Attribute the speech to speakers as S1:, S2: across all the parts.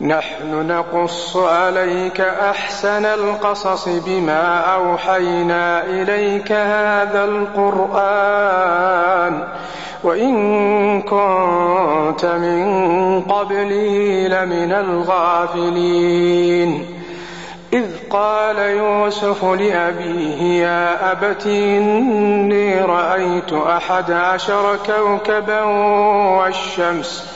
S1: نحن نقص عليك احسن القصص بما اوحينا اليك هذا القران وان كنت من قبله لمن الغافلين إذ قال يوسف لأبيه يا أبت إني رأيت أحد عشر كوكبا والشمس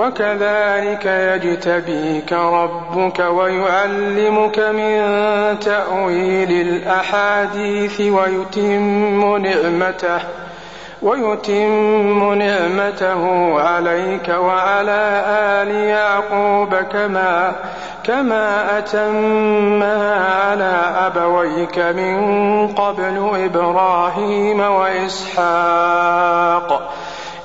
S1: وكذلك يجتبيك ربك ويعلمك من تأويل الأحاديث ويتم نعمته ويتم نعمته عليك وعلى آل يعقوب كما كما أتمها على أبويك من قبل إبراهيم وإسحاق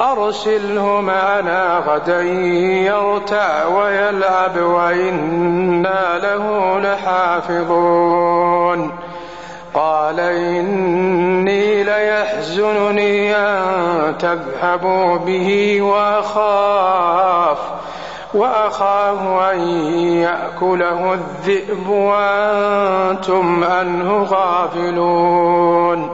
S1: أرسله معنا غدا يرتع ويلعب وإنا له لحافظون قال إني ليحزنني أن تذهبوا به وأخاف وأخاه أن يأكله الذئب وأنتم عنه غافلون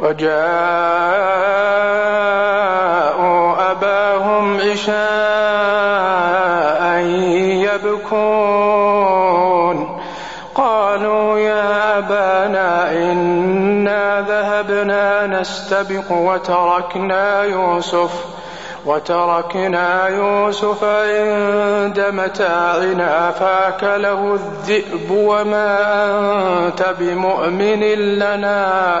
S1: وجاءوا أباهم عشاء يبكون قالوا يا أبانا إنا ذهبنا نستبق وتركنا يوسف وتركنا يوسف عند متاعنا فاكله الذئب وما أنت بمؤمن لنا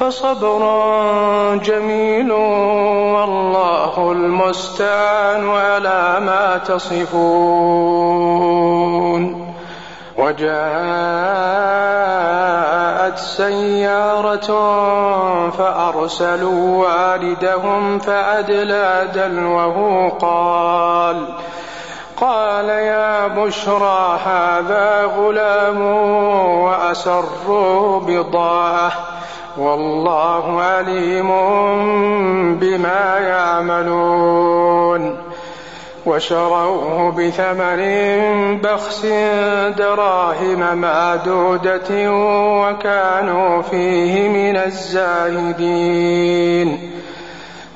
S1: فصبر جميل والله المستعان على ما تصفون وجاءت سيارة فأرسلوا والدهم فأدلى دلوه قال قال يا بشرى هذا غلام وأسروا بضاعه والله عليم بما يعملون وشروه بثمن بخس دراهم معدودة وكانوا فيه من الزاهدين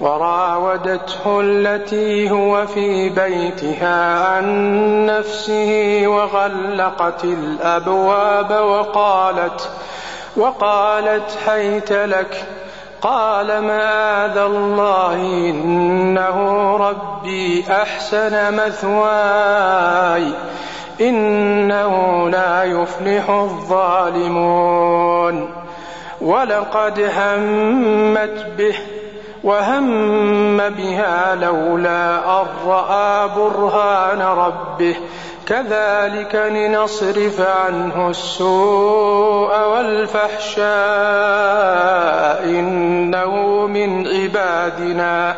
S1: وراودته التي هو في بيتها عن نفسه وغلقت الابواب وقالت وقالت حيت لك قال معاذ الله انه ربي احسن مثواي انه لا يفلح الظالمون ولقد همت به وهم بها لولا أن رأى برهان ربه كذلك لنصرف عنه السوء والفحشاء إنه من عبادنا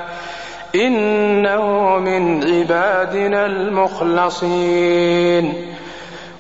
S1: إنه من عبادنا المخلصين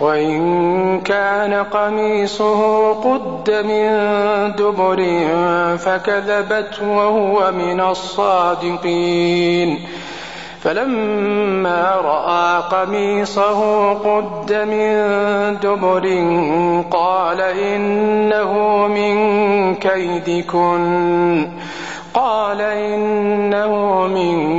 S1: وإن كان قميصه قد من دبر فكذبت وهو من الصادقين فلما رأى قميصه قد من دبر قال إنه من كيدكن قال إنه من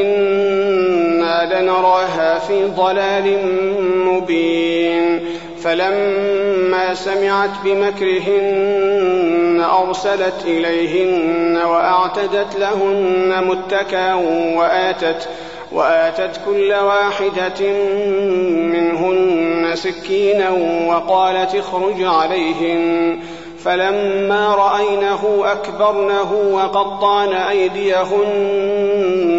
S1: إنا لنراها في ضلال مبين فلما سمعت بمكرهن أرسلت إليهن وأعتدت لهن متكأ وآتت وآتت كل واحدة منهن سكينا وقالت اخرج عليهن فلما رأينه أكبرنه وقطعن أيديهن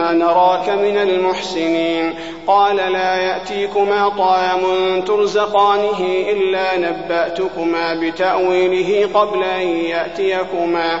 S1: نراك من المحسنين قال لا يأتيكما طعام ترزقانه إلا نبأتكما بتأويله قبل أن يأتيكما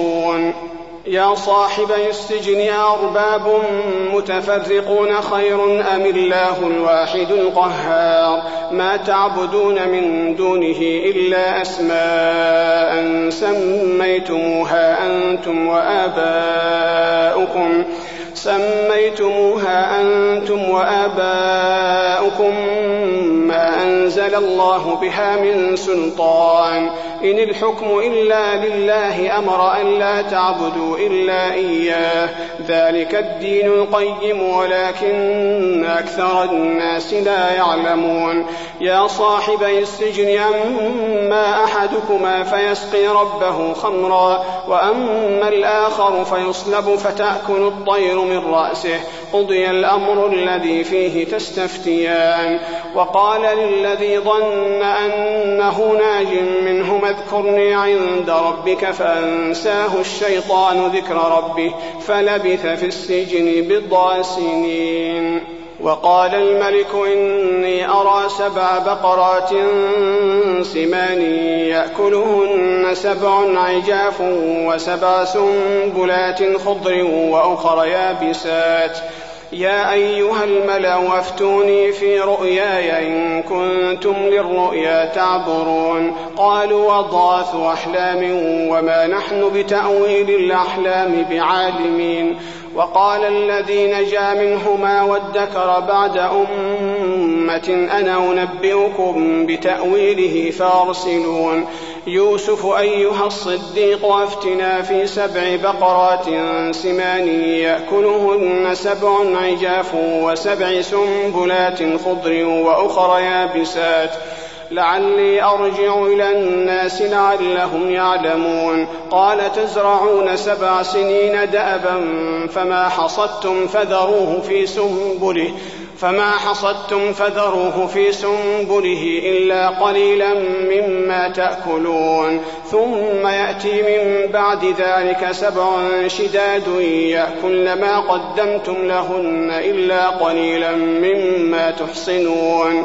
S1: يشركون يا صاحبي السجن أرباب متفرقون خير أم الله الواحد القهار ما تعبدون من دونه إلا أسماء سميتموها أنتم وآباؤكم سميتموها أنتم وآباؤكم لكم ما أنزل الله بها من سلطان إن الحكم إلا لله أمر أن لا تعبدوا إلا إياه ذلك الدين القيم ولكن أكثر الناس لا يعلمون يا صاحبي السجن أما أحدكما فيسقي ربه خمرا وأما الآخر فيصلب فتأكل الطير من رأسه قضي الأمر الذي فيه تستفتيان وقال للذي ظن أنه ناج منهما اذكرني عند ربك فأنساه الشيطان ذكر ربه فلبث في السجن بضع سنين وقال الملك إني أرى سبع بقرات سمان يأكلهن سبع عجاف وسبع سنبلات خضر وأخر يابسات ۖ يا أيها الملأ أفتوني في رؤياي إن كنتم للرؤيا تعبرون قالوا أضغاث أحلام وما نحن بتأويل الأحلام بعالمين وقال الذي نجا منهما وادكر بعد أمة أنا أنبئكم بتأويله فارسلون يوسف أيها الصديق أفتنا في سبع بقرات سمان يأكلهن سبع عجاف وسبع سنبلات خضر وأخر يابسات لعلي أرجع إلى الناس لعلهم يعلمون قال تزرعون سبع سنين دأبا فما حصدتم فذروه في سنبله فما حصدتم فذروه في سنبله إلا قليلا مما تأكلون ثم يأتي من بعد ذلك سبع شداد يأكل ما قدمتم لهن إلا قليلا مما تحصنون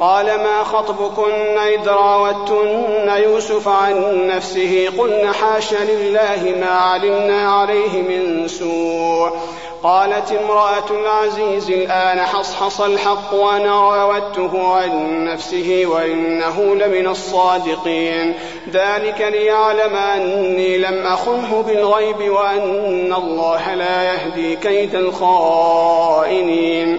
S1: قال ما خطبكن إذ راوتن يوسف عن نفسه قلن حاش لله ما علمنا عليه من سوء قالت امرأة العزيز الآن حصحص الحق وأنا راودته عن نفسه وإنه لمن الصادقين ذلك ليعلم أني لم أخنه بالغيب وأن الله لا يهدي كيد الخائنين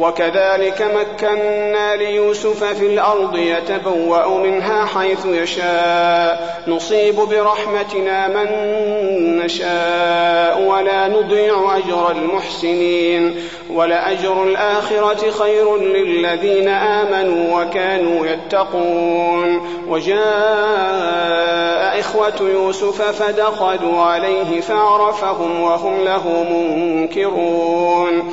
S1: وكذلك مكنا ليوسف في الأرض يتبوأ منها حيث يشاء نصيب برحمتنا من نشاء ولا نضيع أجر المحسنين ولأجر الآخرة خير للذين آمنوا وكانوا يتقون وجاء إخوة يوسف فدخلوا عليه فعرفهم وهم له منكرون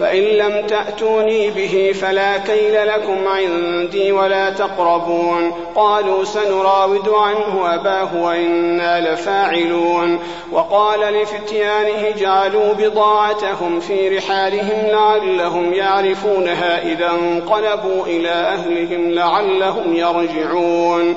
S1: فإن لم تأتوني به فلا كيل لكم عندي ولا تقربون قالوا سنراود عنه أباه وإنا لفاعلون وقال لفتيانه جعلوا بضاعتهم في رحالهم لعلهم يعرفونها إذا انقلبوا إلى أهلهم لعلهم يرجعون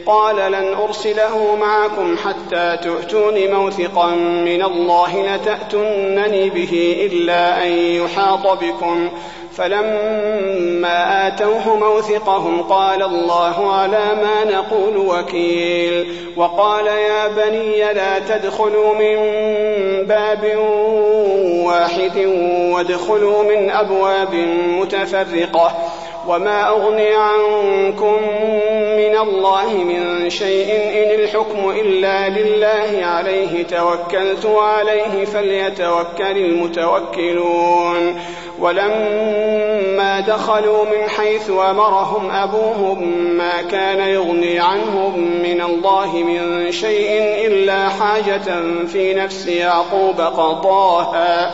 S1: قال لن أرسله معكم حتى تؤتوني موثقا من الله لتأتونني به إلا أن يحاط بكم فلما آتوه موثقهم قال الله على ما نقول وكيل وقال يا بني لا تدخلوا من باب واحد وادخلوا من أبواب متفرقة وما أغني عنكم من الله من شيء إن الحكم إلا لله عليه توكلت عليه فليتوكل المتوكلون ولما دخلوا من حيث أمرهم أبوهم ما كان يغني عنهم من الله من شيء إلا حاجة في نفس يعقوب قضاها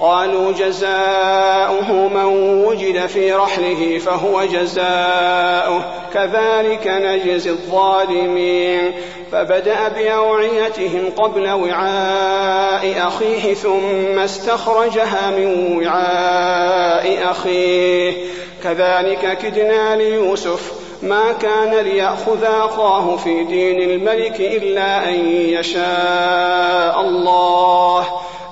S1: قالوا جزاؤه من وجد في رحله فهو جزاؤه كذلك نجزي الظالمين فبدأ بأوعيتهم قبل وعاء أخيه ثم استخرجها من وعاء أخيه كذلك كدنا ليوسف ما كان ليأخذ أخاه في دين الملك إلا أن يشاء الله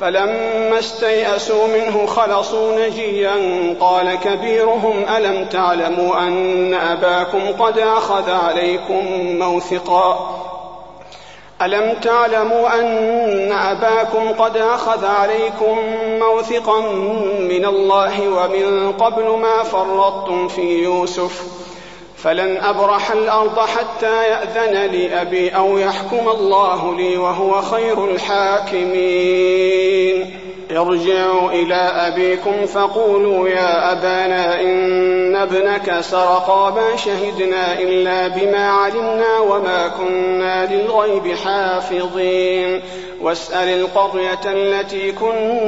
S1: فلما استيأسوا منه خلصوا نجيا قال كبيرهم ألم تعلموا أن أباكم قد أخذ عليكم موثقا ألم تعلموا أن أباكم قد أخذ عليكم موثقا من الله ومن قبل ما فرطتم في يوسف ۖ فلن أبرح الأرض حتى يأذن لي أبي أو يحكم الله لي وهو خير الحاكمين ارجعوا إلى أبيكم فقولوا يا أبانا إن ابنك سرقا ما شهدنا إلا بما علمنا وما كنا للغيب حافظين واسأل القرية التي كنا